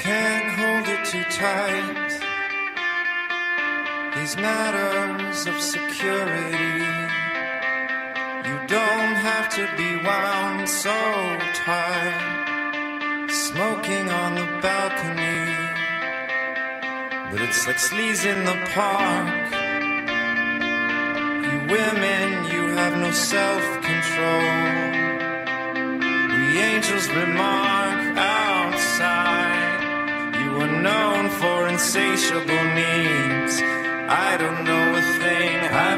can't hold it too tight. These matters of security, you don't have to be wound so tight. Smoking on the balcony, but it's like sleaze in the park. You women, you have no self control. We angels remind. insatiable needs. I don't know a thing. I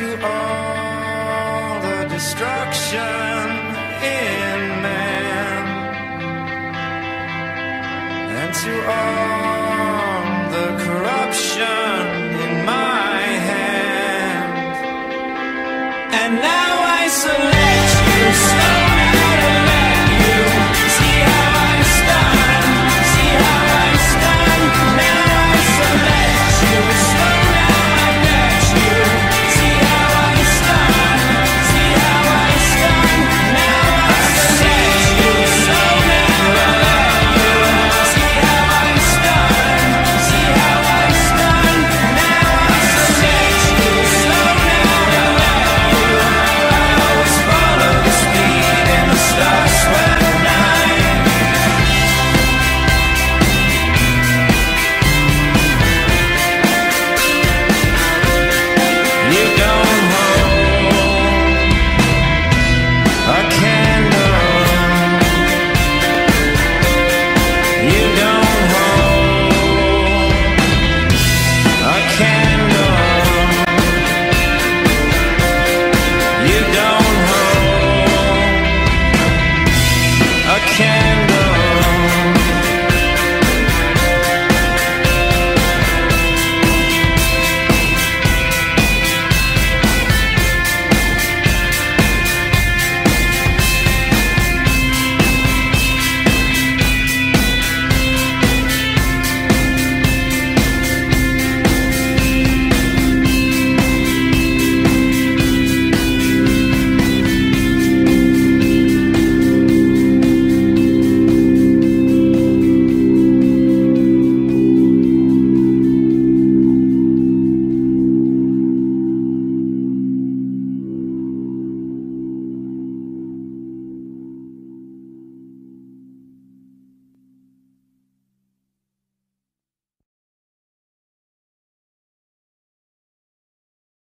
to all the destruction in man. And to all